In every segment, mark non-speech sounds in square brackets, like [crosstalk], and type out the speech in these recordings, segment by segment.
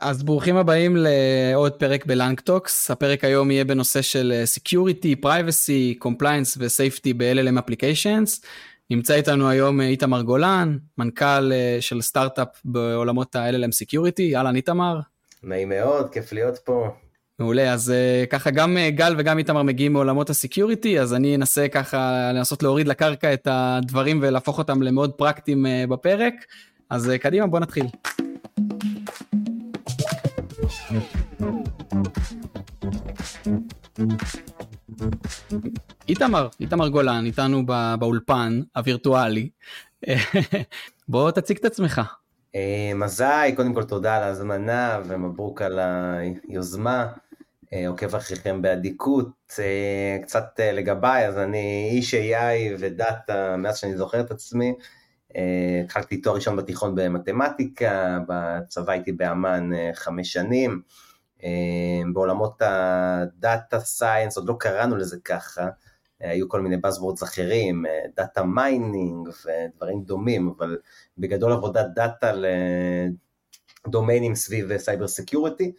אז ברוכים הבאים לעוד פרק ב-LangTalks, הפרק היום יהיה בנושא של אה, Security, Privacy, Compliance ו-Safety ב-LLM Applications. נמצא איתנו היום אה, איתמר גולן, מנכ"ל אה, של סטארט-אפ בעולמות ה-LLM Security, אהלן איתמר. נעים מאוד, כיף להיות פה. מעולה, אז ככה גם גל וגם איתמר מגיעים מעולמות ה-security, אז אני אנסה ככה לנסות להוריד לקרקע את הדברים ולהפוך אותם למאוד פרקטיים בפרק, אז קדימה בוא נתחיל. איתמר, איתמר גולן, איתנו באולפן הווירטואלי. [laughs] בוא תציג את עצמך. אה, מזאי, קודם כל תודה על ההזמנה ומברוק על היוזמה. אה, עוקב אחריכם באדיקות. אה, קצת לגביי, אז אני איש AI ודאטה מאז שאני זוכר את עצמי. התחלתי תואר ראשון בתיכון במתמטיקה, בצבא הייתי באמ"ן חמש שנים. בעולמות ה-data science, עוד לא קראנו לזה ככה, היו כל מיני Buzzwords אחרים, data mining ודברים דומים, אבל בגדול עבודת data לדומיינים סביב cyber security.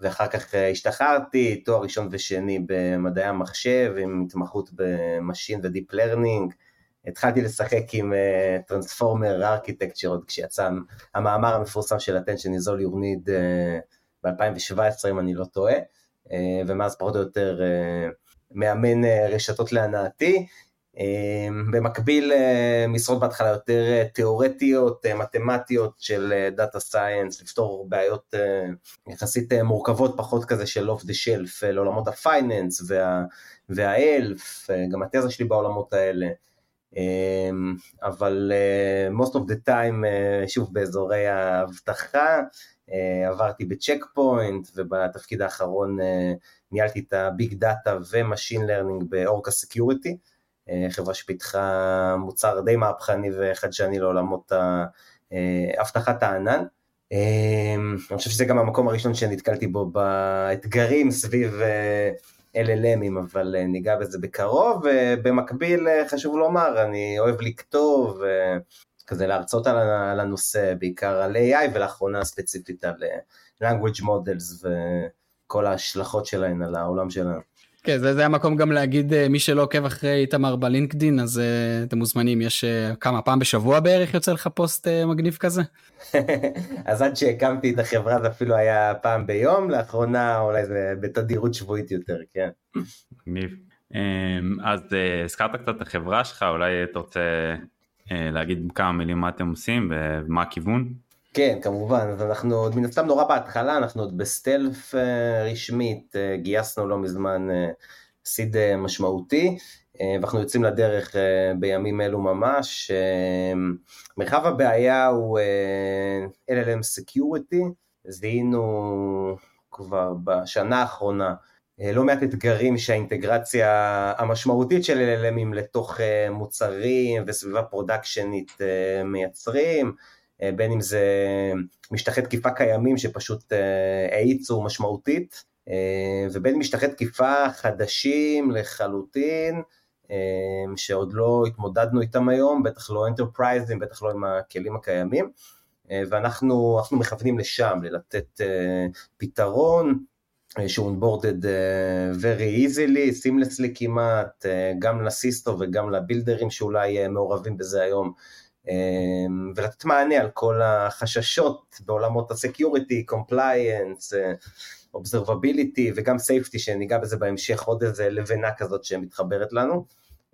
ואחר כך השתחררתי, תואר ראשון ושני במדעי המחשב עם התמחות ב-machine ו-deep learning. התחלתי לשחק עם transformer uh, architecture עוד כשיצא המאמר המפורסם של attention is need uh, ב-2017 אם אני לא טועה, uh, ומאז פחות או יותר uh, מאמן רשתות להנאתי. במקביל משרות בהתחלה יותר תיאורטיות, מתמטיות של data science, לפתור בעיות יחסית מורכבות פחות כזה של off the shelf לעולמות ה-finance וה, וה-health, גם התזה שלי בעולמות האלה. אמ, אבל אה, most of the time אה, שוב באזורי האבטחה, אה, עברתי בצ'ק פוינט ובתפקיד האחרון ניהלתי את ה-big data ו-machine learning באורקה סקיוריטי, חברה שפיתחה מוצר די מהפכני וחדשני לעולמות אבטחת הענן. אמ, אני חושב שזה גם המקום הראשון שנתקלתי בו באתגרים סביב LLMים, אבל אה, ניגע בזה בקרוב, ובמקביל אה, חשוב לומר, אני אוהב לכתוב, אה, כזה להרצות על הנושא, בעיקר על AI, ולאחרונה ספציפית על language models וכל ההשלכות שלהן על העולם שלנו. כן, זה, זה המקום גם להגיד, מי שלא עוקב אחרי איתמר בלינקדין, אז uh, אתם מוזמנים, יש uh, כמה, פעם בשבוע בערך יוצא לך פוסט uh, מגניב כזה? [laughs] אז עד שהקמתי את החברה זה אפילו היה פעם ביום, לאחרונה אולי זה בתדירות שבועית יותר, כן. מגניב. אמ, אז הזכרת קצת את החברה שלך, אולי אתה רוצה להגיד כמה מילים מה אתם עושים ומה הכיוון? כן, כמובן, אז אנחנו עוד מן הסתם נורא בהתחלה, אנחנו עוד בסטלף uh, רשמית, uh, גייסנו לא מזמן uh, סיד משמעותי, ואנחנו יוצאים לדרך בימים אלו ממש. מרחב הבעיה הוא LLM Security, זיהינו כבר בשנה האחרונה לא מעט אתגרים שהאינטגרציה המשמעותית של LLMים לתוך מוצרים וסביבה פרודקשנית מייצרים, אה, בין אם זה משטחי תקיפה קיימים שפשוט אה, האיצו משמעותית, אה, ובין משטחי תקיפה חדשים לחלוטין, שעוד לא התמודדנו איתם היום, בטח לא אנטרפרייזים, בטח לא עם הכלים הקיימים, ואנחנו מכוונים לשם, לתת פתרון שהוא onboarded very easily, seamlessly כמעט, גם לסיסטו וגם ל-builderים שאולי מעורבים בזה היום, ולתת מענה על כל החששות בעולמות ה-security, compliance, observability וגם safety שניגע בזה בהמשך עוד איזה לבנה כזאת שמתחברת לנו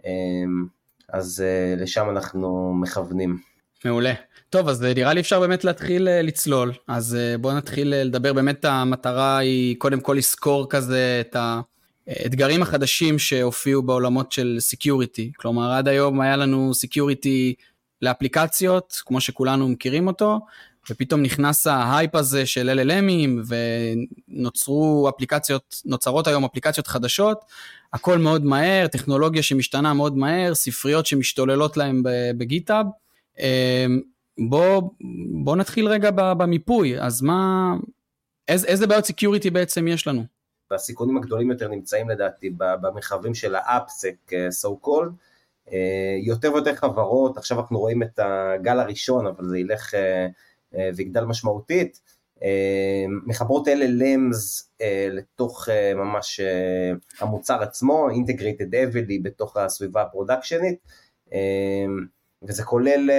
אמ, אז אה, לשם אנחנו מכוונים. מעולה. טוב אז אה, נראה לי אפשר באמת להתחיל אה, לצלול אז בואו נתחיל לדבר באמת המטרה היא קודם כל לזכור כזה את האתגרים החדשים שהופיעו בעולמות של security כלומר עד היום היה לנו security לאפליקציות, כמו שכולנו מכירים אותו, ופתאום נכנס ההייפ הזה של LLMים, ונוצרו אפליקציות, נוצרות היום אפליקציות חדשות, הכל מאוד מהר, טכנולוגיה שמשתנה מאוד מהר, ספריות שמשתוללות להם בגיטאב. אמ, בוא, בוא נתחיל רגע במיפוי, אז מה, איזה, איזה בעיות security בעצם יש לנו? והסיכונים הגדולים יותר נמצאים לדעתי במרחבים של ה-AppSec, so called, יותר ויותר חברות, עכשיו אנחנו רואים את הגל הראשון, אבל זה ילך אה, ויגדל משמעותית, מחברות LLMs לתוך ממש המוצר עצמו, integrated heavily בתוך הסביבה ה-productionית, וזה כולל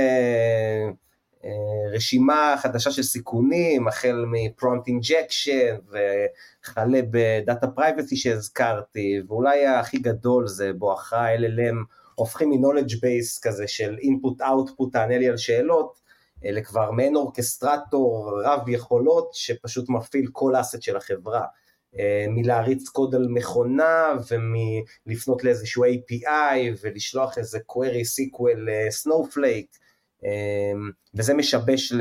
רשימה חדשה של סיכונים, החל מ-prompt injection וכלה ב-data privacy שהזכרתי, ואולי הכי גדול זה בואכה LLM הופכים מ-knowledge base כזה של input-output, תענה לי על שאלות, לכבר מעין orchestrator רב יכולות שפשוט מפעיל כל asset של החברה. מלהריץ קוד על מכונה ומלפנות לאיזשהו API ולשלוח איזה query SQL Snowflake אמ, וזה משבש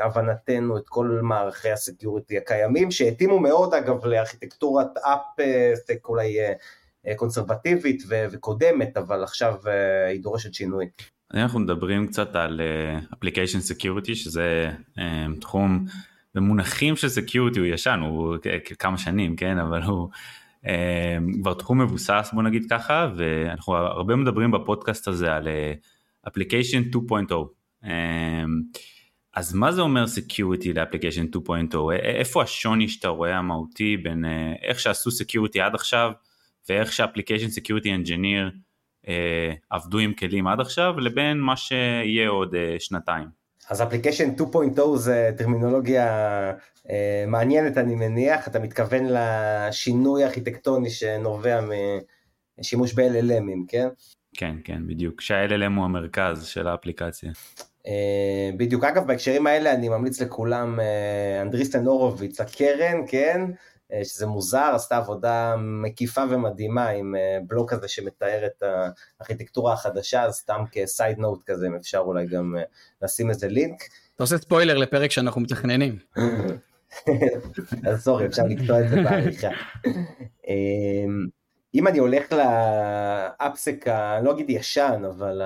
להבנתנו את כל מערכי ה-security הקיימים, שהתאימו מאוד אגב לארכיטקטורת AppSec אולי אה, קונסרבטיבית וקודמת, אבל עכשיו אה, היא דורשת שינוי. אנחנו מדברים קצת על application uh, security שזה תחום במונחים של security הוא ישן הוא כמה שנים כן אבל הוא כבר תחום מבוסס בוא נגיד ככה ואנחנו הרבה מדברים בפודקאסט הזה על application 2.0. אמ, אז מה זה אומר security ל-application 2.0? איפה השוני שאתה רואה המהותי בין אה, איך שעשו security עד עכשיו ואיך ש-application security engineer עבדו עם כלים עד עכשיו לבין מה שיהיה עוד אה, שנתיים? אז application 2.0 זה טרמינולוגיה אה, מעניינת אני מניח, אתה מתכוון לשינוי ארכיטקטוני שנובע משימוש ב-LLMים, כן? כן, כן, בדיוק, שה-LLM הוא המרכז של האפליקציה. אה, בדיוק, אגב, בהקשרים האלה אני ממליץ לכולם, אה, Andreessen Horowitz, הקרן, כן, אה, שזה מוזר, עשתה עבודה מקיפה ומדהימה עם בלוק כזה שמתאר את הארכיטקטורה החדשה, אז סתם כסייד נוט כזה, אם אפשר אולי גם לשים איזה לינק. אתה עושה ספוילר לפרק שאנחנו מתכננים. [laughs] אז סורי, אפשר לקטוע את זה בעריכה. אם אני הולך לאפסק, לא אגיד ישן, אבל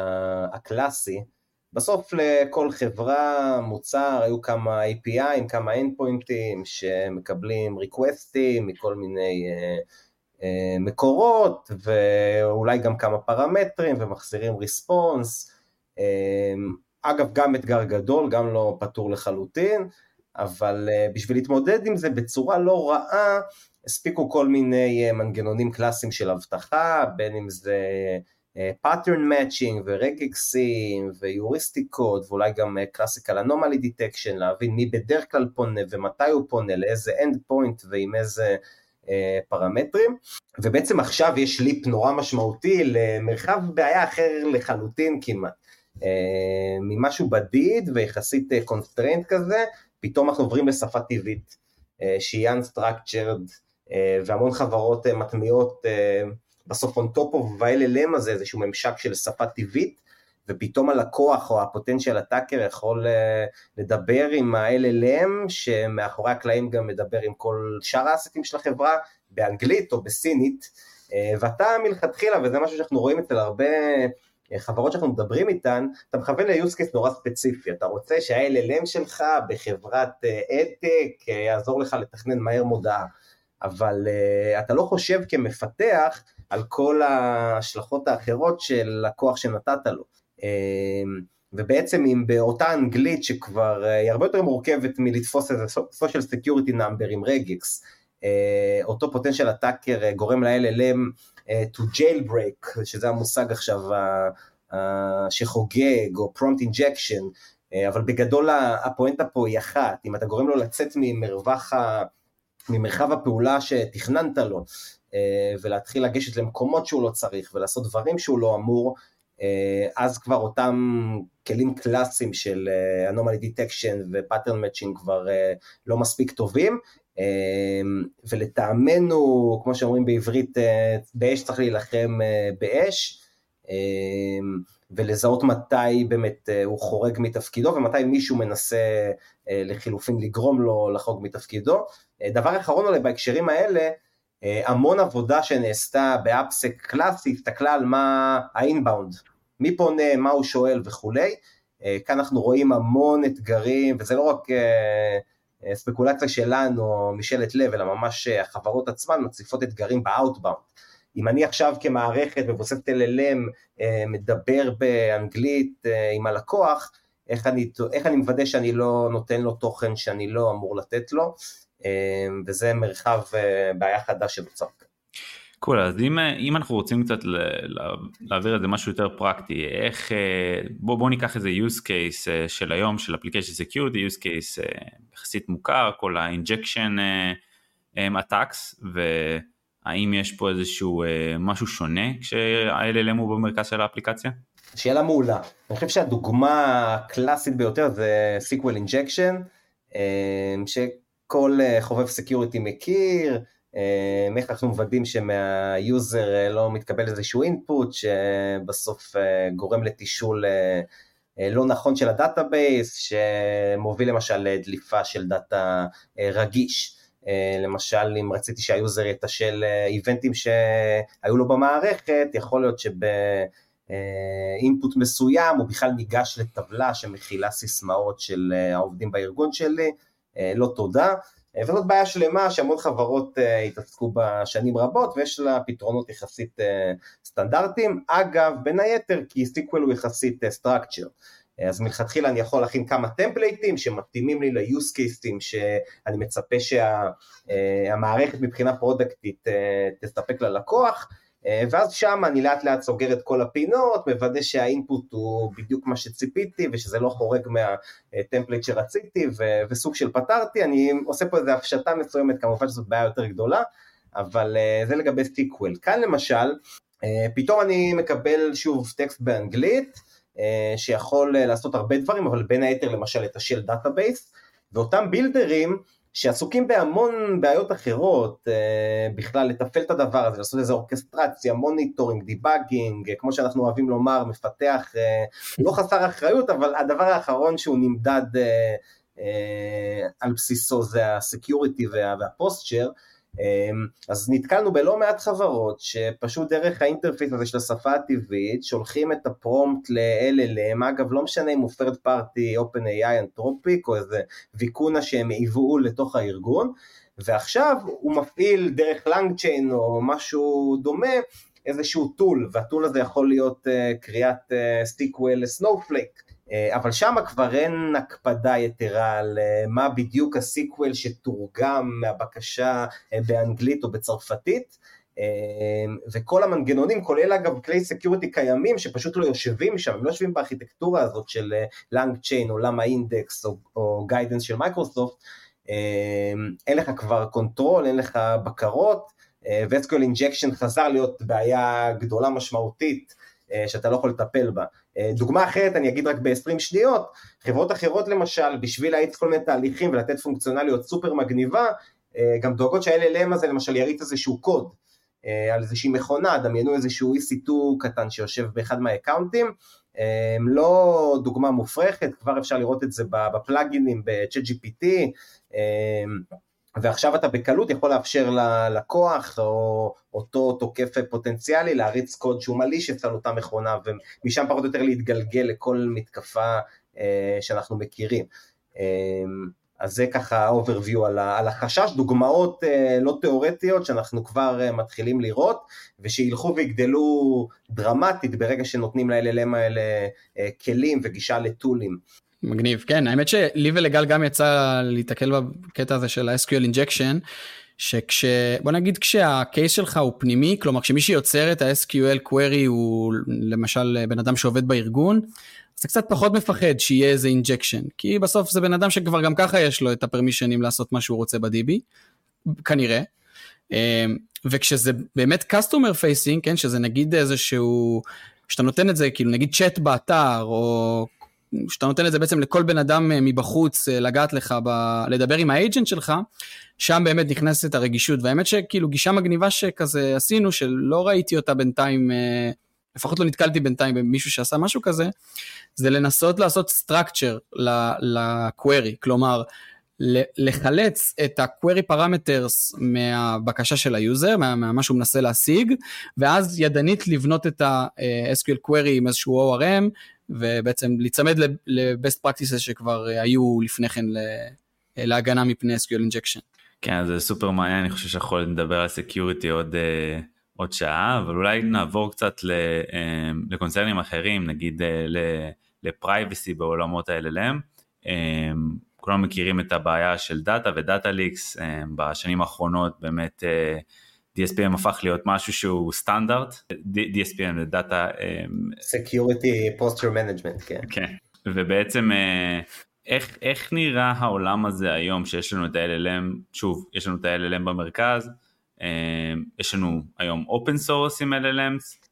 הקלאסי, בסוף לכל חברה, מוצר, היו כמה API, כמה endpointים שמקבלים ריקווסטים מכל מיני uh, uh, מקורות, ואולי גם כמה פרמטרים ומחזירים ריספונס. Uh, אגב, גם אתגר גדול, גם לא פתור לחלוטין, אבל בשביל להתמודד עם זה בצורה לא רעה, הספיקו כל מיני אה, מנגנונים קלאסיים של אבטחה, בין אם זה אה, pattern matching ורגקסים ויוריסטיקות ואולי גם אה, classical anomaly detection, להבין מי בדרך כלל פונה ומתי הוא פונה, לאיזה end point ועם איזה פרמטרים, ובעצם עכשיו יש ליפ נורא משמעותי למרחב בעיה אחר לחלוטין כמעט. ממשהו בדיד ויחסית constraint כזה, פתאום אנחנו עוברים לשפה טבעית, שהיא unstructured אה, והמון חברות אה, מטמיעות אה, בסוף on top of ה-LLM הזה איזשהו ממשק של שפה טבעית, ופתאום הלקוח או הפוטנציאל הטאקר יכול לדבר עם ה-LLM, שמאחורי הקלעים גם מדבר עם כל שאר העסקים של החברה, באנגלית או בסינית, ואתה מלכתחילה, וזה משהו שאנחנו רואים אצל הרבה חברות שאנחנו מדברים איתן, אתה מכוון ל-use case נורא ספציפי, אתה רוצה שה-LLM שלך בחברת אדטק יעזור לך לתכנן מהר מודעה. אבל uh, אתה לא חושב כמפתח על כל ההשלכות האחרות של הכוח שנתת לו. Uh, ובעצם אם באותה אנגלית שכבר uh, היא הרבה יותר מורכבת מלתפוס איזה social security number עם רגיקס, uh, אותו potential attacker uh, גורם ל-LLM to jailbreak, שזה המושג עכשיו שחוגג, או prompt injection, אבל בגדול הפואנטה פה היא אחת, אם אתה גורם לו לצאת ממרווח ה... ממרחב הפעולה שתכננת לו, אה, ולהתחיל לגשת למקומות שהוא לא צריך ולעשות דברים שהוא לא אמור, אה, אז כבר אותם כלים קלאסיים של אה, anomaly detection ו-pattern matching כבר לא מספיק טובים, ולטעמנו, כמו שאומרים בעברית, באש צריך להילחם באש, ולזהות מתי באמת הוא חורג מתפקידו ומתי מישהו מנסה לחילופין לגרום לו לחרוג מתפקידו. דבר אחרון אולי בהקשרים האלה, המון עבודה שנעשתה באפסק קלאסי, הסתכלה על מה האינבאונד, מי פונה, מה הוא שואל וכולי, כאן אנחנו רואים המון אתגרים, וזה לא רק ספקולציה שלנו משאלת לב, אלא ממש החברות עצמן מציפות אתגרים ב-outbound. אם אני עכשיו כמערכת מבוססת LLM מדבר באנגלית עם הלקוח, איך אני, איך אני מוודא שאני לא נותן לו תוכן שאני לא אמור לתת לו, וזה מרחב בעיה חדש שנוצר כאן. cool, cool, אז אם, אם אנחנו רוצים קצת להעביר את זה משהו יותר פרקטי, איך, בוא, בוא ניקח איזה use case של היום של application security, use case יחסית מוכר, כל ה-injection attacks, והאם יש פה איזשהו משהו שונה כשה-LLM הוא במרכז של האפליקציה? שאלה מעולה. אני חושב שהדוגמה הקלאסית ביותר זה SQL injection, שכל חובב סקיוריטי מכיר, אה, איך אנחנו מוודאים שמה-user אה, לא מתקבל איזשהו input שבסוף אה, גורם לתשאול לא נכון של ה-database, שמוביל למשל לדליפה של data רגיש. למשל, אם רציתי שה-user יתשאל events שהיו לו במערכת, יכול להיות שב-input מסוים הוא בכלל ניגש לטבלה שמכילה סיסמאות של העובדים בארגון שלי, לא תודה. וזאת בעיה שלמה שהמון חברות uh, התעסקו בה שנים רבות ויש לה פתרונות יחסית סטנדרטיים, אגב בין היתר כי SQL הוא יחסית uh, אז מלכתחילה אני יכול להכין כמה templates שמתאימים לי ל-use cases שאני מצפה שהמערכת uh, מבחינה פרודקטית תספק ללקוח, אה, ואז שם אני לאט לאט סוגר את כל הפינות, מוודא שה-input הוא בדיוק מה שציפיתי ושזה לא חורג מה-template שרציתי ו- וסוג של פתרתי, אני עושה פה איזו הפשטה מסוימת, כמובן שזאת בעיה יותר גדולה, אבל uh, זה לגבי SQL. כאן למשל, פתאום אני מקבל שוב טקסט באנגלית, שיכול לעשות הרבה דברים, אבל בין היתר למשל לתשאל database, ואותם builders, שעסוקים בהמון בעיות אחרות, אה, בכלל לתפעל את הדבר הזה, לעשות איזו orchestration, monitoring, debugging, אה, כמו שאנחנו אוהבים לומר, מפתח, אה, לא חסר אחריות, אבל הדבר האחרון שהוא נמדד על בסיסו זה ה-security וה-posture, אמ, אז נתקלנו בלא מעט חברות שפשוט דרך ה-interface הזה של השפה הטבעית שולחים את ה-prompt ל-LLM, אגב לא משנה אם הוא third party, OpenAI, Anthropic או איזה Vicuna שהם הביאו לתוך הארגון, ועכשיו הוא מפעיל דרך LangChain או משהו דומה איזשהו tool, וה-tool הזה יכול להיות uh, קריאת SQL ל-Snowflake. אה, אבל שם כבר אין הקפדה יתרה על אה, מה בדיוק ה-SQL שתורגם מהבקשה אה, באנגלית או בצרפתית, וכל המנגנונים, כולל אגב כלי security קיימים שפשוט לא יושבים שם, הם לא יושבים בארכיטקטורה הזאת של LangChain או LlamaIndex או, או Guidance של מייקרוסופט, אין לך כבר control, אין לך בקרות, ו-SQL injection חזר להיות בעיה גדולה משמעותית שאתה לא יכול לטפל בה. אה, דוגמה אחרת, אני אגיד רק ב-20 שניות, חברות אחרות למשל, בשביל להאיץ כל מיני תהליכים ולתת פונקציונליות סופר מגניבה, אה, גם דואגות שה-LLM הזה למשל יריץ איזשהו קוד אה, על איזושהי מכונה, דמיינו איזשהו EC2 קטן שיושב באחד מהאקאונטים, לא דוגמה מופרכת, כבר אפשר לראות את זה בפלאגינים ב-ChatGPT, ועכשיו אתה בקלות יכול לאפשר ללקוח או אותו תוקף פוטנציאלי להריץ קוד שהוא מלישס על אותה מכונה ומשם פחות או יותר להתגלגל לכל מתקפה אה, שאנחנו מכירים. אה, אז זה ככה overview על, על החשש, דוגמאות אה, לא תיאורטיות שאנחנו כבר אה, מתחילים לראות ושילכו ויגדלו דרמטית ברגע שנותנים ל-LLM האלה אה, כלים וגישה ל-tools. מגניב, כן, האמת שלי ולגל גם יצא להתקל בקטע הזה של ה-SQL injection, שכש... בוא נגיד כשה-case שלך הוא פנימי, כלומר כשמי שיוצר את ה-SQL query הוא למשל בן אדם שעובד בארגון, אז אתה קצת פחות מפחד שיהיה איזה injection, כי בסוף זה בן אדם שכבר גם ככה יש לו את ה-permissions לעשות מה שהוא רוצה ב-DB, כנראה. אמ, וכשזה באמת customer facing, כן, שזה נגיד איזשהו, שאתה נותן את זה כאילו נגיד צ'אט באתר או שאתה נותן את זה בעצם לכל בן אדם אה, מבחוץ אה, לגעת לך, ב... לדבר עם האג'נט שלך, שם באמת נכנסת הרגישות. והאמת שכאילו גישה מגניבה שכזה עשינו, שלא ראיתי אותה בינתיים, אה, לפחות לא נתקלתי בינתיים במישהו שעשה משהו כזה, זה לנסות לעשות structure ל-query, כלומר, לחלץ את ה-query parameters מהבקשה של ה-user, מה, מה שהוא מנסה להשיג, ואז ידנית לבנות את ה-SQL query עם איזשהו ORM, ובעצם להיצמד ל-best practices שכבר היו לפני כן להגנה מפני SQL injection. כן, זה סופר מעניין, אני חושב שיכול לדבר על security עוד, אה, עוד שעה, אבל אולי נעבור קצת ל-concerns אחרים, נגיד ל-privacy בעולמות ה-LLM. כולם מכירים את הבעיה של data ו-data leaks, בשנים האחרונות באמת DSPM הפך להיות משהו שהוא סטנדרט, DSPM זה data... Security Posture Management, כן. כן, ובעצם איך, איך נראה העולם הזה היום שיש לנו את ה-LLM, שוב, יש לנו את ה-LLM במרכז, יש לנו היום open source עם LLMs,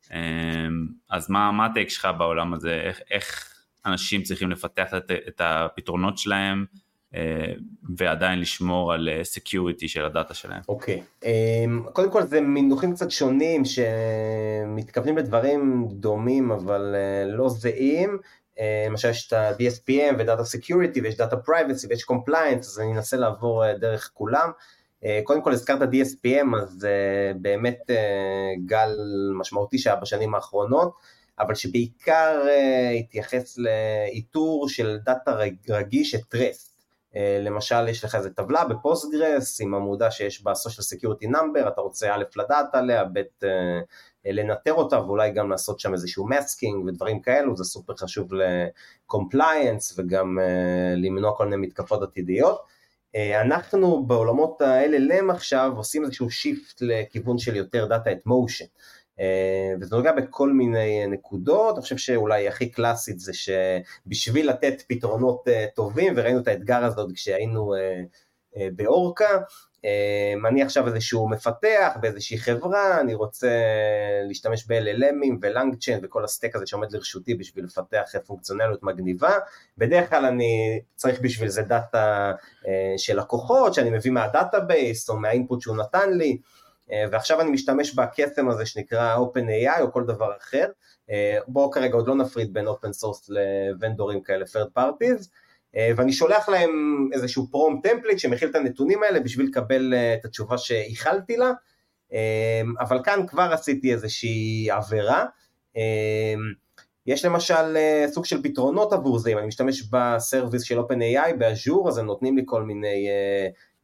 אז מה, מה ה-take שלך בעולם הזה, איך, איך אנשים צריכים לפתח את, את הפתרונות שלהם, ועדיין לשמור על security של ה-data שלהם. Okay, okay. קודם כל זה מינוחים קצת שונים שמתכוונים לדברים דומים אבל לא זהים. למשל יש את ה-DSPM ו-Data Security ויש Data Privacy ויש Compliance, אז אני אנסה לעבור דרך כולם. קודם כל הזכרת DSPM, אז באמת גל משמעותי שהיה בשנים האחרונות, אבל שבעיקר התייחס לאיתור של data רגיש at rest. למשל יש לך איזה טבלה ב-Postgres עם עמודה שיש בה social security number, אתה רוצה א' לדעת עליה, ב' לנטר אותה ואולי גם לעשות שם איזשהו masking ודברים כאלו, זה סופר חשוב ל-compliance וגם למנוע כל מיני מתקפות עתידיות. אנחנו בעולמות ה-LLM עכשיו עושים איזשהו shift לכיוון של יותר data at motion. וזה נוגע בכל מיני נקודות, אני חושב שאולי הכי קלאסית זה שבשביל לתת פתרונות טובים, וראינו את האתגר הזה עוד כשהיינו באורקה, אני עכשיו איזשהו מפתח באיזושהי חברה, אני רוצה להשתמש ב-LLMים ו LangChain וכל ה stack הזה שעומד לרשותי בשביל לפתח פונקציונליות מגניבה, בדרך כלל אני צריך בשביל זה דאטה של לקוחות שאני מביא מה database או מהאינפוט שהוא נתן לי, ועכשיו אני משתמש בקסם הזה שנקרא OpenAI או כל דבר אחר, בואו כרגע עוד לא נפריד בין open source ל vendors כאלה third parties, ואני שולח להם איזשהו prompt template שמכיל את הנתונים האלה בשביל לקבל את התשובה שייחלתי לה, אבל כאן כבר עשיתי איזושהי עבירה. יש למשל סוג של פתרונות עבור זה, אם אני משתמש בסרוויס של OpenAI ב Azure, אז הם נותנים לי כל מיני,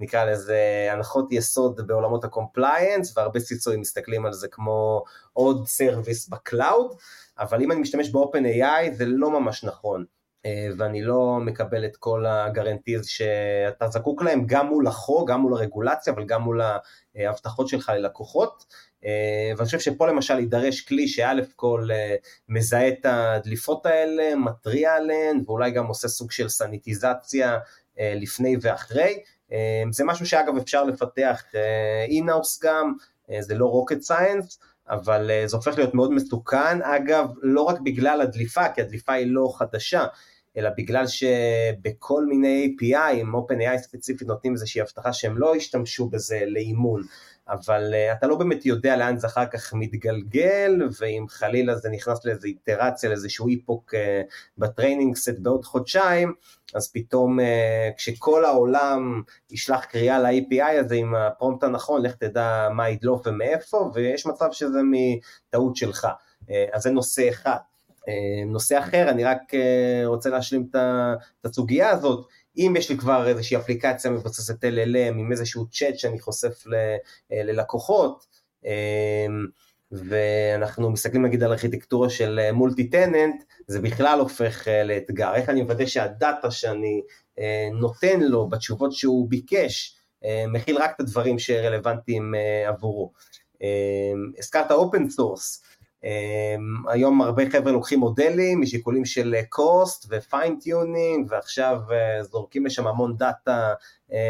נקרא לזה, הנחות יסוד בעולמות ה compliance, והרבה CISO-ים מסתכלים על זה כמו עוד service בקלאוד, אבל אם אני משתמש ב-OpenAI זה לא ממש נכון. ואני לא מקבל את כל ה guarantees שאתה זקוק להם גם מול החוק, גם מול הרגולציה, אבל גם מול ההבטחות שלך ללקוחות. ואני חושב שפה למשל יידרש כלי שא' כל מזהה את הדליפות האלה, מתריע עליהן, ואולי גם עושה סוג של סניטיזציה לפני ואחרי. זה משהו שאגב אפשר לפתח אינאוס גם, זה לא rocket science, אבל זה הופך להיות מאוד מסוכן, אגב, לא רק בגלל הדליפה, כי הדליפה היא לא חדשה, אלא בגלל שבכל מיני API, עם OpenAI ספציפית נותנים איזושהי הבטחה שהם לא ישתמשו בזה לאימון, אבל uh, אתה לא באמת יודע לאן זה אחר כך מתגלגל, ואם חלילה זה נכנס לאיזו איטרציה, לאיזשהו epoch uh, ב training set בעוד חודשיים, אז פתאום uh, כשכל העולם ישלח קריאה ל-API הזה עם ה prompt הנכון, לך תדע מה ידלוף ומאיפה, ויש מצב שזה מטעות שלך. Uh, אז זה נושא אחד. נושא אחר, אני רק רוצה להשלים את הסוגיה הזאת, אם יש לי כבר איזושהי אפליקציה מבוססת LLM עם איזשהו צ'אט שאני חושף ללקוחות, ואנחנו מסתכלים נגיד על ארכיטקטורה של multi-tenant, זה בכלל הופך לאתגר, איך אני מוודא שהדאטה שאני נותן לו בתשובות שהוא ביקש, מכיל רק את הדברים שרלוונטיים עבורו. הזכרת open source, היום הרבה חבר'ה לוקחים מודלים משיקולים של cost ו-fine-tuning ועכשיו uh, זורקים לשם המון דאטה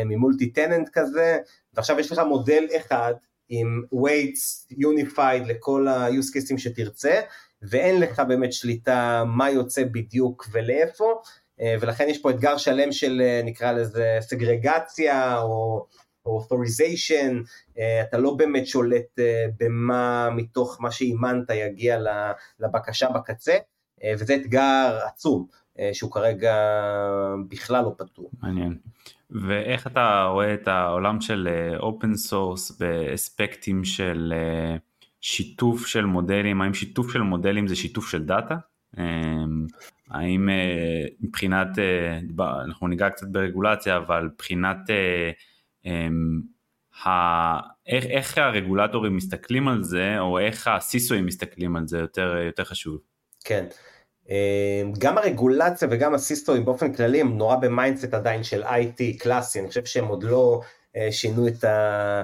ממולטי טננט כזה ועכשיו יש לך מודל אחד עם weights unified לכל ה-use cases שתרצה ואין לך באמת שליטה מה יוצא בדיוק ולאיפה uh, ולכן יש פה אתגר שלם של נקרא לזה סגרגציה או authorization, אה, אתה לא באמת שולט אה, במה מתוך מה שאימנת יגיע לבקשה בקצה, אה, וזה אתגר עצום, שהוא כרגע בכלל לא פתור. מעניין. ואיך אתה רואה את העולם של open source באספקטים של שיתוף של מודלים, האם שיתוף של מודלים זה שיתוף של דאטה? האם מבחינת, אנחנו ניגע קצת ברגולציה, אבל מבחינת אמ, איך, איך הרגולטורים מסתכלים על זה, או איך ה CISO-ים מסתכלים על זה יותר, יותר חשוב. כן, גם הרגולציה וגם ה CISO-ים באופן כללי הם נורא ב mindset עדיין של IT קלאסי, אני חושב שהם עוד לא שינו את ה...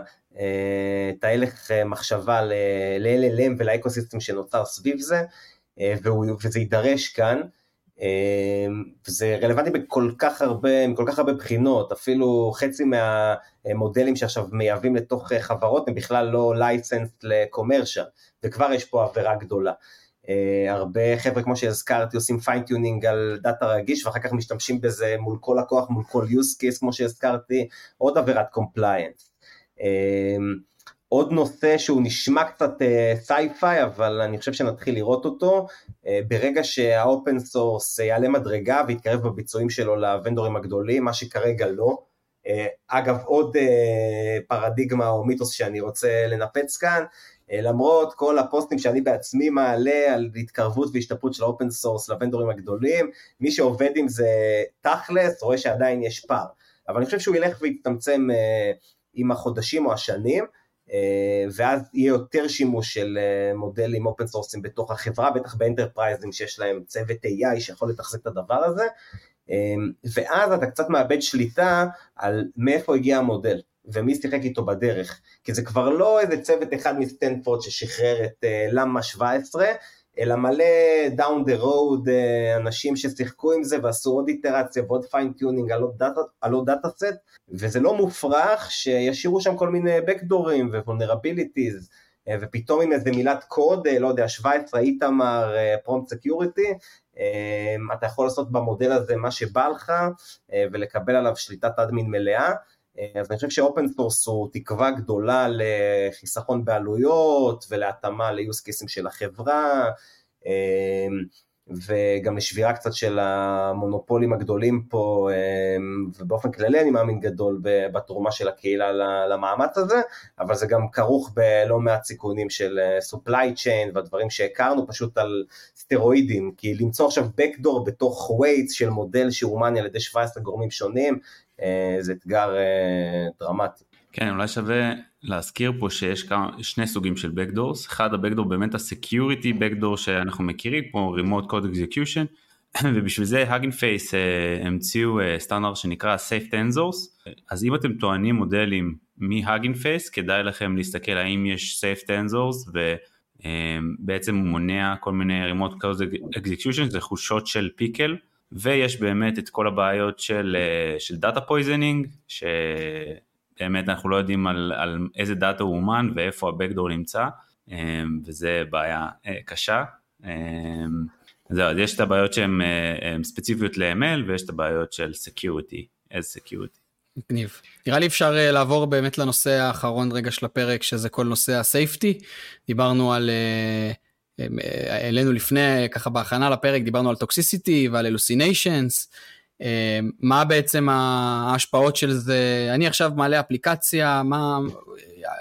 את ההלך מחשבה ל-LLM ולאקו סיסטם שנוצר סביב זה, וזה יידרש כאן. זה רלוונטי בכל כך הרבה, מכל כך הרבה בחינות, אפילו חצי מהמודלים שעכשיו מייבאים לתוך חברות הם בכלל לא license ל commercial, וכבר יש פה עבירה גדולה. הרבה חבר'ה כמו שהזכרתי עושים fine-tuning על דאטה רגיש ואחר כך משתמשים בזה מול כל לקוח, מול כל use case כמו שהזכרתי, עוד עבירת compliance. עוד נושא שהוא נשמע קצת sci-fi, uh, אבל אני חושב שנתחיל לראות אותו, uh, ברגע שה open source יעלה מדרגה ויתקרב בביצועים שלו ל vendors הגדולים, מה שכרגע לא. Uh, אגב, עוד uh, פרדיגמה או מיתוס שאני רוצה לנפץ כאן, uh, למרות כל הפוסטים שאני בעצמי מעלה על התקרבות והשתפרות של ה open source ל vendors הגדולים, מי שעובד עם זה תכלס רואה שעדיין יש פער. אבל אני חושב שהוא ילך ויצטמצם uh, עם החודשים או השנים. אה, ואז יהיה יותר שימוש של אה, מודלים open source-ים בתוך החברה, בטח ב enterprise-ים שיש להם צוות AI שיכול לתחזק את הדבר הזה, אה, ואז אתה קצת מאבד שליטה על מאיפה הגיע המודל. ומי שיחק איתו בדרך, כי זה כבר לא איזה צוות אחד מסטנפורד ששחרר את למה 17, אלא מלא down the road אה, אנשים ששיחקו עם זה ועשו עוד איטרציה ועוד fine-tuning על עוד data set, וזה לא מופרך שישאירו שם כל מיני backdoor-ים ו vulnerabilities, אה, ופתאום עם איזה מילת קוד, אה, לא יודע, 17 איתמר Prompt Security, אתה יכול לעשות במודל הזה מה שבא לך ולקבל עליו שליטת admin מלאה. אז אני חושב ש open source הוא תקווה גדולה לחיסכון בעלויות ולהתאמה ל-use cases של החברה וגם לשבירה קצת של המונופולים הגדולים פה ובאופן כללי אני מאמין גדול בתרומה של הקהילה למאמץ הזה אבל זה גם כרוך בלא מעט סיכונים של supply chain והדברים שהכרנו פשוט על סטרואידים כי למצוא עכשיו backdoor בתוך weights של מודל שאומן על ידי 17 גורמים שונים אה, זה אתגר אה, דרמטי. כן, אולי שווה להזכיר פה שיש כמה, שני סוגים של Backdoors, אחד ה-Backdoor באמת ה-Security Backdoor שאנחנו מכירים, כמו Remote Code Execution, [coughs] ובשביל זה Hugging Face uh, המציאו סטנדרט שנקרא Safe Tensors, אז אם אתם טוענים מודלים מ-Hugging Face, כדאי לכם להסתכל האם יש Safe Tensors, ובעצם הוא מונע כל מיני Remote Code Execution, זה חולשות של pickle, ויש באמת את כל הבעיות של, אה, של data poisoning, שבאמת אנחנו לא יודעים על, על איזה דאטה הוא אומן ואיפה ה backdoor נמצא, אה, וזה בעיה אה, קשה. זהו, אז יש את הבעיות שהן ספציפיות ל-ML ויש את הבעיות של Security, as Security. מגניב. נראה לי אפשר לעבור באמת לנושא האחרון רגע של הפרק, שזה כל נושא ה safety. דיברנו על העלינו לפני, ככה בהכנה לפרק, דיברנו על טוקסיסיטי ועל אלוסיניישנס. אה, מה בעצם ההשפעות של זה? אני עכשיו מעלה אפליקציה, מה...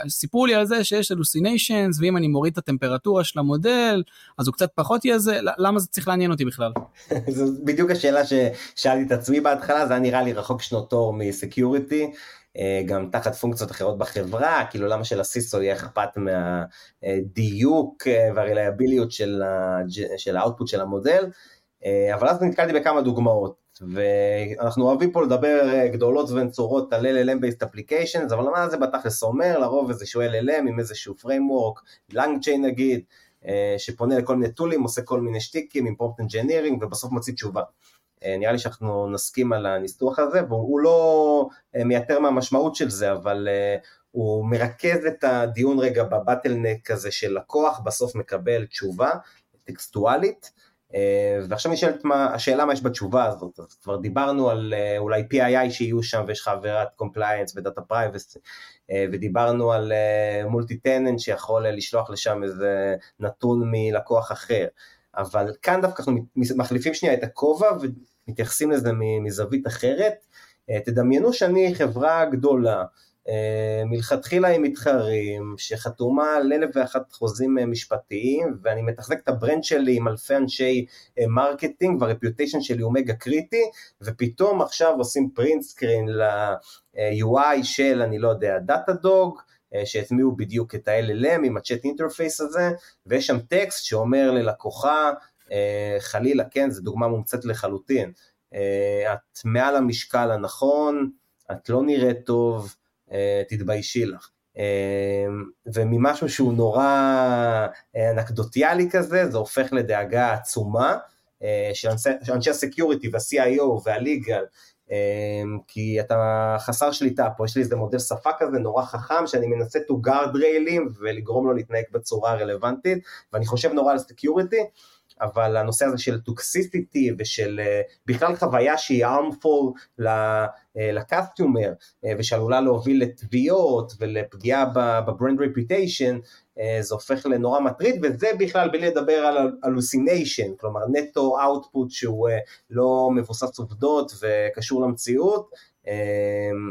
סיפרו לי על זה שיש אלוסיניישנס, ואם אני מוריד את הטמפרטורה של המודל, אז הוא קצת פחות יהיה זה, למה זה צריך לעניין אותי בכלל? [laughs] זו בדיוק השאלה ששאלתי את עצמי בהתחלה, זה היה נראה לי רחוק שנות אור מסקיוריטי. אה, גם תחת פונקציות אחרות בחברה, כאילו למה של-CISO יהיה אכפת מהדיוק אה, וה reliability ות של, של ה output של המודל, אה, אבל אז נתקלתי בכמה דוגמאות, ואנחנו אוהבים פה לדבר גדולות ונצורות על LLM-based applications, אבל מה זה בתכלס אומר? לרוב איזשהו LLM עם איזשהו framework, LangChain נגיד, שפונה לכל מיני tool ים, עושה כל מיני שטיקים עם prompt engineering ובסוף מוציא תשובה. אה, נראה לי שאנחנו נסכים על הניסוח הזה, והוא לא אה, מייתר מהמשמעות של זה, אבל אה, הוא מרכז את הדיון רגע ב bottleneck הזה של לקוח, בסוף מקבל תשובה טקסטואלית, ועכשיו נשאלת מה, השאלה מה יש בתשובה הזאת, אז כבר דיברנו על אולי PII שיהיו שם ויש לך עבירת compliance ו data privacy, ודיברנו על multi tenant שיכול לשלוח לשם איזה נתון מלקוח אחר, אבל כאן דווקא אנחנו מחליפים שנייה את הכובע מתייחסים לזה מזווית אחרת. אה, תדמיינו שאני חברה גדולה, אה, מלכתחילה עם מתחרים, שחתומה על אלף ואחת חוזים אה, משפטיים, ואני מתחזק את ה brand שלי עם אלפי אנשי marketing, וה reputation שלי הוא מגה קריטי, ופתאום עכשיו עושים print screen ל-UI של, אני לא יודע, דאטה דוג, שהטמיעו בדיוק את ה-LLM עם ה chat interface הזה, ויש שם טקסט שאומר ללקוחה, חלילה, כן, זו דוגמה מומצאת לחלוטין. את מעל המשקל הנכון, את לא נראית טוב, תתביישי לך. וממשהו שהוא נורא אנקדוטיאלי כזה, זה הופך לדאגה עצומה, שאנשי ה security וה-CIO וה legal כי אתה חסר שליטה פה, יש לי איזה מודל שפה כזה נורא חכם שאני מנסה to guard railing ולגרום לו להתנהג בצורה הרלוונטית ואני חושב נורא על security אבל הנושא הזה של toxicity ושל אה, בכלל חוויה שהיא harmful ל customer אה, אה, ושעלולה להוביל לתביעות ולפגיעה ב brand reputation זה הופך לנורא מטריד וזה בכלל בלי לדבר על hallucination, כלומר נטו output שהוא לא מבוסס עובדות וקשור למציאות,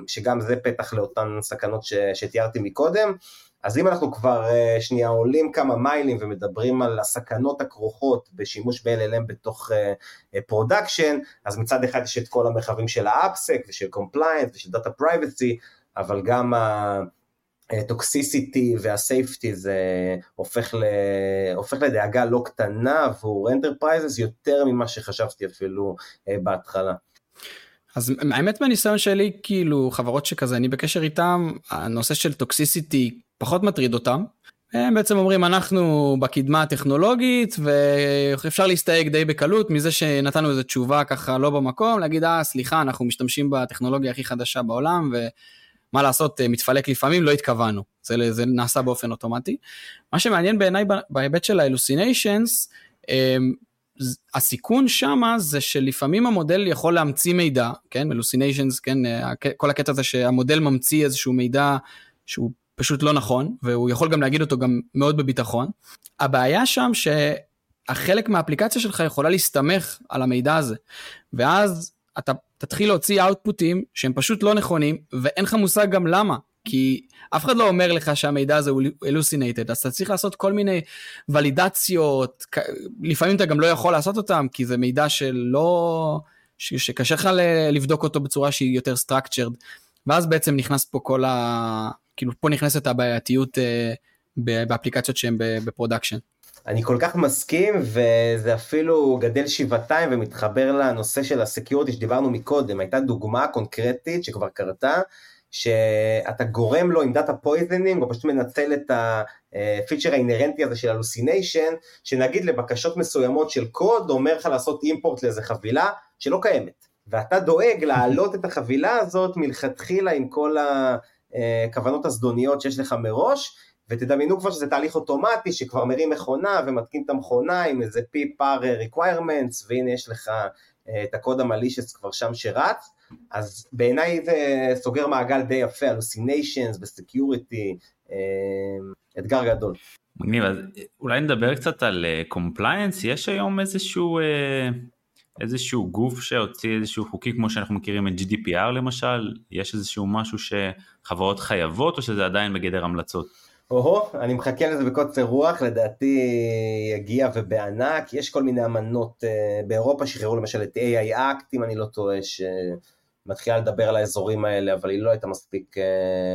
שגם זה פתח לאותן סכנות שתיארתי מקודם. אז אם אנחנו כבר אה, שנייה עולים כמה מיילים ומדברים על הסכנות הכרוכות בשימוש ב-LLM בתוך production, אה, אה, אז מצד אחד יש את כל המרחבים של ה AppSec ושל compliance ושל data privacy, אבל גם ה toxicity וה safety זה הופך, ל... הופך לדאגה לא קטנה עבור enterprises יותר ממה שחשבתי אפילו בהתחלה. אז האמת מהניסיון שלי כאילו חברות שכזה אני בקשר איתם הנושא של טוקסיסיטי פחות מטריד אותם. הם בעצם אומרים אנחנו בקדמה הטכנולוגית ואפשר להסתייג די בקלות מזה שנתנו איזה תשובה ככה לא במקום להגיד אה סליחה אנחנו משתמשים בטכנולוגיה הכי חדשה בעולם ומה לעשות מתפלק לפעמים לא התכוונו זה, זה נעשה באופן אוטומטי. מה שמעניין בעיניי בהיבט של האלוסיניישנס אמ, הסיכון שמה זה שלפעמים המודל יכול להמציא מידע כן אלוסיניישנס כן כל הקטע הזה שהמודל ממציא איזשהו מידע שהוא פשוט לא נכון, והוא יכול גם להגיד אותו גם מאוד בביטחון. הבעיה שם שהחלק מהאפליקציה שלך יכולה להסתמך על המידע הזה, ואז אתה תתחיל להוציא אאוטפוטים שהם פשוט לא נכונים, ואין לך מושג גם למה. כי אף אחד לא אומר לך שהמידע הזה הוא אלוסינטד, אז אתה צריך לעשות כל מיני ולידציות, לפעמים אתה גם לא יכול לעשות אותם, כי זה מידע שלא, שקשה לך לבדוק אותו בצורה שהיא יותר structured, ואז בעצם נכנס פה כל ה... כאילו פה נכנסת הבעייתיות אה, באפליקציות שהן ב production. אני כל כך מסכים וזה אפילו גדל שבעתיים ומתחבר לנושא של ה security שדיברנו מקודם, הייתה דוגמה קונקרטית שכבר קרתה, שאתה גורם לו עם data poisoning, או פשוט מנצל את ה feature האינהרנטי הזה של hallucination, שנגיד לבקשות מסוימות של קוד, אומר לך לעשות אימפורט לאיזה חבילה שלא קיימת. ואתה דואג להעלות את החבילה הזאת מלכתחילה עם כל ה... אה, הזדוניות שיש לך מראש, ותדמיינו כבר שזה תהליך אוטומטי שכבר מרים מכונה ומתקין את המכונה עם איזה פי-פאר requirements, והנה יש לך אה, את הקוד המלישס כבר שם שרץ, אז בעיניי זה סוגר מעגל די יפה, הלוסיניישנס וסקיוריטי, אה, אתגר גדול. מגניב, אז אולי נדבר קצת על compliance, יש היום איזשהו איזשהו גוף שהוציא איזשהו חוקי כמו שאנחנו מכירים את GDPR למשל, יש איזשהו משהו שחברות חייבות או שזה עדיין בגדר המלצות? או-הו, אני מחכה לזה בקוצר רוח, לדעתי יגיע ובענק, יש כל מיני אמנות אה, באירופה שחררו למשל את AI Act, אם אני לא טועה, שמתחילה לדבר על האזורים האלה, אבל היא לא הייתה מספיק אה,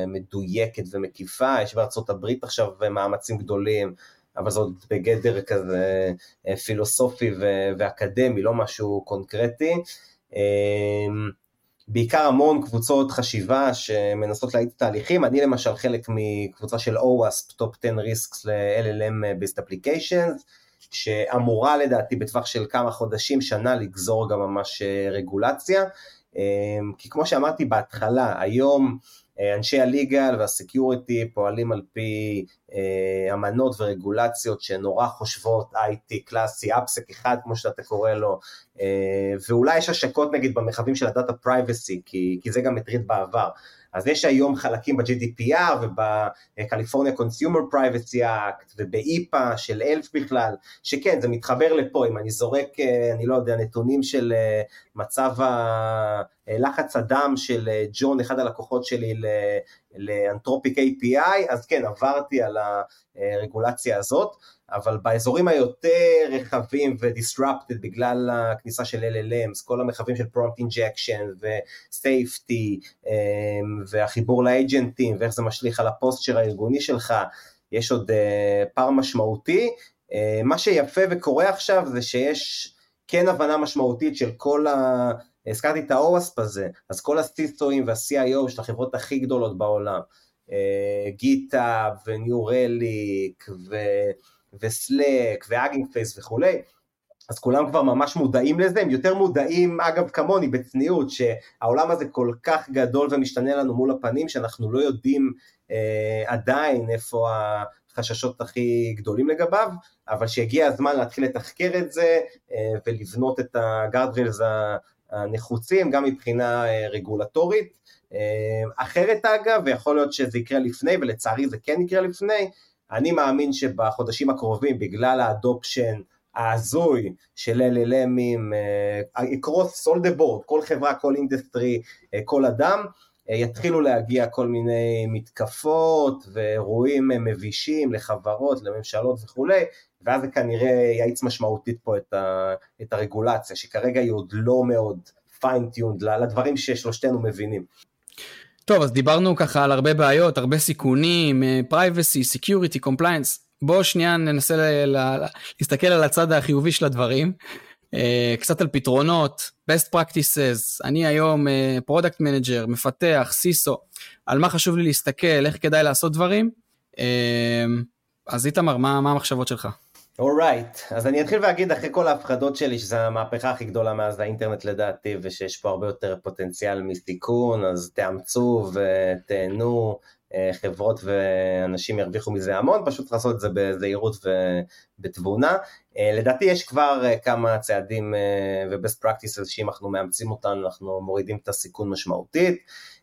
מדויקת ומקיפה, יש בארצות הברית עכשיו מאמצים גדולים, אבל זה עוד בגדר כזה אה, פילוסופי ואקדמי, לא משהו קונקרטי. אמ, בעיקר המון קבוצות חשיבה שמנסות להאיץ תהליכים, אני למשל חלק מקבוצה של OWASP, Top 10 Risks ל-LLM Based Applications, שאמורה לדעתי בטווח של כמה חודשים, שנה, לגזור גם ממש אה, רגולציה, אמ, כי כמו שאמרתי בהתחלה, היום אנשי ה legal וה security פועלים על פי אה, אמנות ורגולציות שנורא חושבות IT קלאסי, AppSec אחד כמו שאתה קורא לו, אה, ואולי יש השקות נגיד במרחבים של ה data privacy, כי, כי זה גם מטריד בעבר. אז יש היום חלקים ב-GDPR ובקליפורניה Consumer Privacy Act וב-HIPAA של health בכלל, שכן, זה מתחבר לפה, אם אני זורק, אה, אני לא יודע, נתונים של אה, מצב הלחץ הדם של אה, ג'ון, אחד הלקוחות שלי לאנתרופיק API, אז כן, עברתי על הרגולציה הזאת, אבל באזורים היותר רחבים ו-disrupted בגלל הכניסה של LLMs, כל המרחבים של prompt injection ו-safety אמ, והחיבור לאג'נטים ואיך זה משליך על הפוסטשר הארגוני שלך, יש עוד uh, פער משמעותי, מה שיפה וקורה עכשיו זה שיש כן הבנה משמעותית של כל ה... הזכרתי את ה-OWASP הזה, אז כל ה-CISOים וה-CIO של החברות הכי גדולות בעולם, GitHub ו New Relic ו Slack ו Hugging Face וכולי, אז כולם כבר ממש מודעים לזה, הם יותר מודעים, אגב כמוני, בצניעות, שהעולם הזה כל כך גדול ומשתנה לנו מול הפנים, שאנחנו לא יודעים אה, עדיין איפה החששות הכי גדולים לגביו, אבל שהגיע הזמן להתחיל לתחקר את זה אה, ולבנות את ה guardrails הנחוצים, גם מבחינה אה, רגולטורית. אה, אחרת אגב, ויכול להיות שזה יקרה לפני, ולצערי זה כן יקרה לפני, אני מאמין שבחודשים הקרובים, בגלל ה adoption, ההזוי של LLMים, across the board, כל חברה, כל אינדסטרי, כל אדם, אה, יתחילו להגיע כל מיני מתקפות ואירועים מבישים לחברות, לממשלות וכולי, ואז זה כנראה יאיץ משמעותית פה את, ה, את הרגולציה, שכרגע היא עוד לא מאוד fine-tuned לדברים ששלושתנו מבינים. טוב, אז דיברנו ככה על הרבה בעיות, הרבה סיכונים, privacy, security, compliance. בואו שנייה ננסה להסתכל על הצד החיובי של הדברים, קצת על פתרונות, best practices, אני היום product uh, manager, מפתח, CISO, על מה חשוב לי להסתכל, איך כדאי לעשות דברים. Uh, אז איתמר, מה, מה המחשבות שלך? alright, right. אז אני אתחיל ואגיד אחרי כל ההפחדות שלי שזו המהפכה הכי גדולה מאז האינטרנט לדעתי ושיש פה הרבה יותר פוטנציאל מסיכון אז תאמצו ותהנו אה, חברות ואנשים ירוויחו מזה המון, פשוט לעשות את זה בזהירות ובתבונה. אה, לדעתי יש כבר אה, כמה צעדים ו-best practices שאם אנחנו מאמצים אותן אנחנו מורידים את הסיכון משמעותית.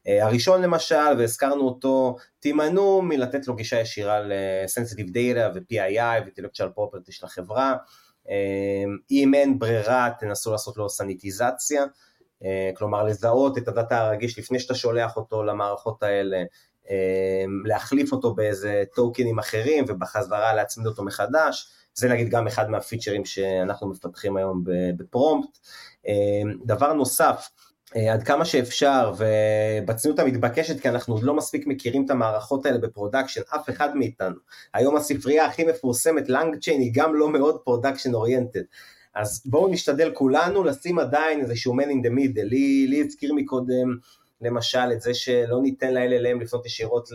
הראשון למשל, והזכרנו אותו, תימנעו מלתת לו גישה ישירה ל-sensitive data ו-PII ו-intellectual property של החברה. אם אין ברירה תנסו לעשות לו סניטיזציה, כלומר לזהות את הדאטה הרגיש לפני שאתה שולח אותו למערכות האלה, להחליף אותו באיזה טוקנים אחרים ובחזרה להצמיד אותו מחדש, זה נגיד גם אחד מהפיצ'רים שאנחנו מפתחים היום ב Prompt. אמ, דבר נוסף, אה, עד כמה שאפשר ובצניעות המתבקשת כי אנחנו עוד לא מספיק מכירים את המערכות האלה ב production, אף אחד מאיתנו. היום הספרייה הכי מפורסמת, LangChain, היא גם לא מאוד production oriented. אז בואו נשתדל כולנו לשים עדיין איזשהו man in the middle, לי הזכיר מקודם למשל את זה שלא ניתן ל-LLM לפנות ישירות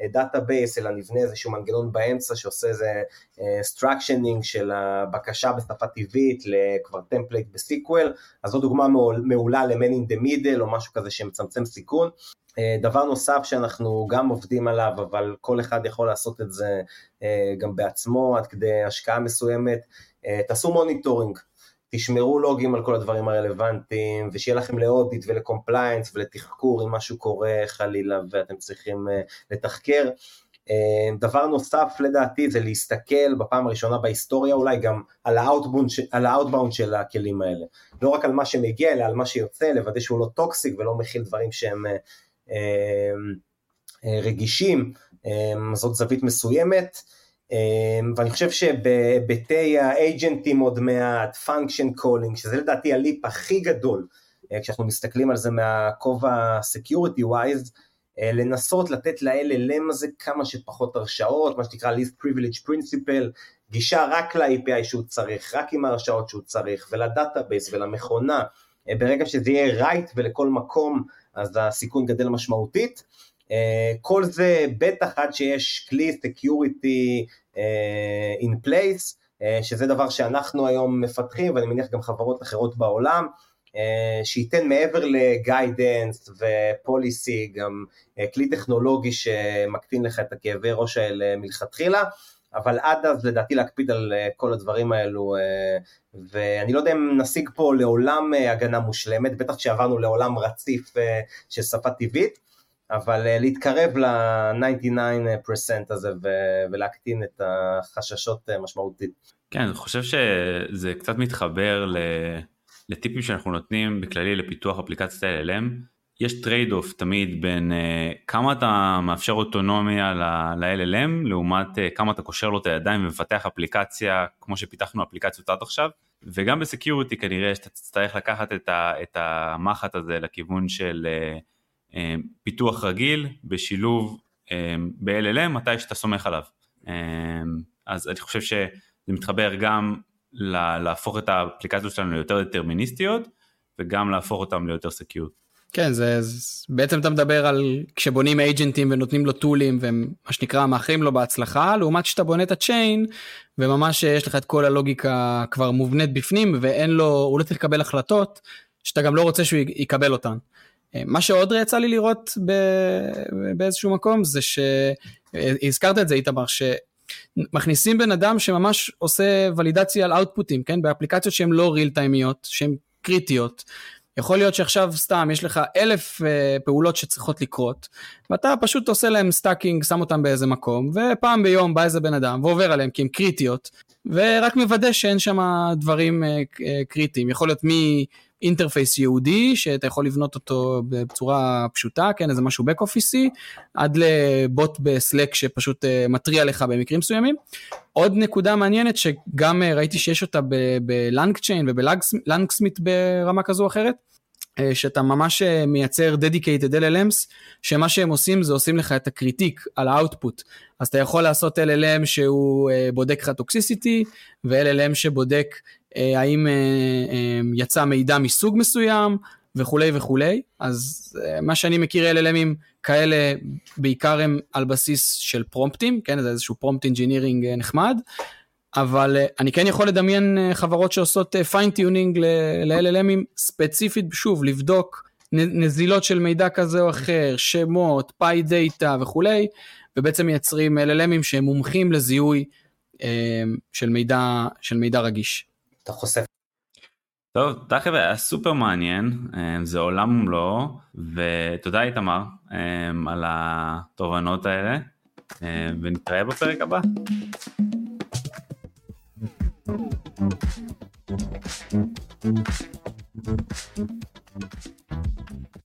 ל database, אלא נבנה איזשהו מנגנון באמצע שעושה איזה אה, של הבקשה בשפה טבעית לכבר template ב SQL, אז זו דוגמה מעולה ל-Man in the middle או משהו כזה שמצמצם סיכון. אה, דבר נוסף שאנחנו גם עובדים עליו, אבל כל אחד יכול לעשות את זה אה, גם בעצמו עד כדי השקעה מסוימת, תעשו monitoring. תשמרו לוגים על כל הדברים הרלוונטיים, ושיהיה לכם ל audit ול compliance ולתחקור אם משהו קורה חלילה ואתם צריכים uh, לתחקר. Uh, דבר נוסף לדעתי זה להסתכל בפעם הראשונה בהיסטוריה אולי גם על ה outbound של הכלים האלה. לא רק על מה שמגיע אלא על מה שיוצא, לוודא שהוא לא toxic ולא מכיל דברים שהם uh, רגישים, זאת זווית מסוימת. ואני חושב שבהיבטי האג'נטים עוד מעט, function calling, שזה לדעתי ה leap הכי גדול, אה, כשאנחנו מסתכלים על זה מהכובע security wise, אה, לנסות לתת ל-LLM הזה כמה שפחות הרשאות, מה שנקרא least privilege principle, גישה רק ל-API שהוא צריך, רק עם ההרשאות שהוא צריך, ול database ולמכונה, אה, ברגע שזה יהיה write ולכל מקום, אז הסיכון גדל משמעותית. Uh, כל זה בטח עד שיש כלי security in place, uh, שזה דבר שאנחנו היום מפתחים ואני מניח גם חברות אחרות בעולם, uh, שייתן מעבר ל guidance ו policy גם uh, כלי טכנולוגי שמקטין לך את הכאבי ראש האלה מלכתחילה, אבל עד אז לדעתי להקפיד על כל הדברים האלו, ואני לא יודע אם נשיג פה לעולם הגנה מושלמת, בטח כשעברנו לעולם רציף של שפה טבעית, אבל אה, להתקרב ל-99% הזה ולהקטין את החששות אה, משמעותית. כן, אני חושב שזה קצת מתחבר לטיפים שאנחנו נותנים בכללי לפיתוח אפליקציית LLM. יש trade off תמיד בין uh, כמה אתה מאפשר אוטונומיה ל-LLM לעומת כמה אתה קושר לו את הידיים ומפתח אפליקציה כמו שפיתחנו אפליקציות עד עכשיו וגם ב security כנראה שאתה תצטרך לקחת את, המחט הזה לכיוון של אה, פיתוח רגיל בשילוב אה, ב-LLM מתי שאתה סומך עליו. אה, אז אני חושב זה מתחבר גם להפוך את האפליקציות שלנו ליותר דטרמיניסטיות וגם להפוך אותם ליותר סקיוט. כן, זה, זה בעצם אתה מדבר על כשבונים אייג'נטים ונותנים לו טולים והם מה שנקרא מאחרים לו בהצלחה, לעומת שאתה בונה את הצ'יין וממש יש לך את כל הלוגיקה כבר מובנית בפנים ואין לו, הוא לא צריך לקבל החלטות שאתה גם לא רוצה שהוא יקבל אותן. מה שעוד יצא לי לראות ב, באיזשהו מקום זה שהזכרת את זה איתמר, שמכניסים בן אדם שממש עושה ולידציה על אאוטפוטים, כן, באפליקציות שהן לא real time יות, שהן קריטיות. יכול להיות שעכשיו סתם יש לך אלף uh, פעולות שצריכות לקרות ואתה פשוט עושה להם stacking שם אותם באיזה מקום ופעם ביום בא איזה בן אדם ועובר עליהם כי הם קריטיות ורק מוודא שאין שם דברים uh, קריטיים יכול להיות interface ייעודי שאתה יכול לבנות אותו בצורה פשוטה, כן, איזה משהו back office עד לבוט ב Slack שפשוט uh, מתריע לך במקרים מסוימים. עוד נקודה מעניינת שגם uh, ראיתי שיש אותה ב LangChain וב LangSmith ברמה כזו או אחרת. uh, שאתה ממש מייצר dedicated LLMs שמה שהם עושים זה עושים לך את ה critique על ה output אז אתה יכול לעשות LLM שהוא בודק לך toxicity ו-LLM שבודק אה, האם אה, אה, יצא מידע מסוג מסוים וכולי וכולי, אז מה שאני מכיר LLM ים כאלה בעיקר הם על בסיס של פרומפטים, כן, זה איזשהו prompt engineering נחמד, אבל אני כן יכול לדמיין חברות שעושות fine tuning ל-LLM ים ספציפית, שוב, לבדוק נזילות של מידע כזה או אחר, שמות, PII data וכולי, ובעצם מייצרים LLMים שהם מומחים לזיהוי של מידע, של מידע רגיש. אתה חושף. טוב, תודה חבר'ה, סופר מעניין, אה, זה עולם ומלואו, ותודה איתמר אה, על התובנות האלה, אה, ונתראה בפרק הבא. Thank you.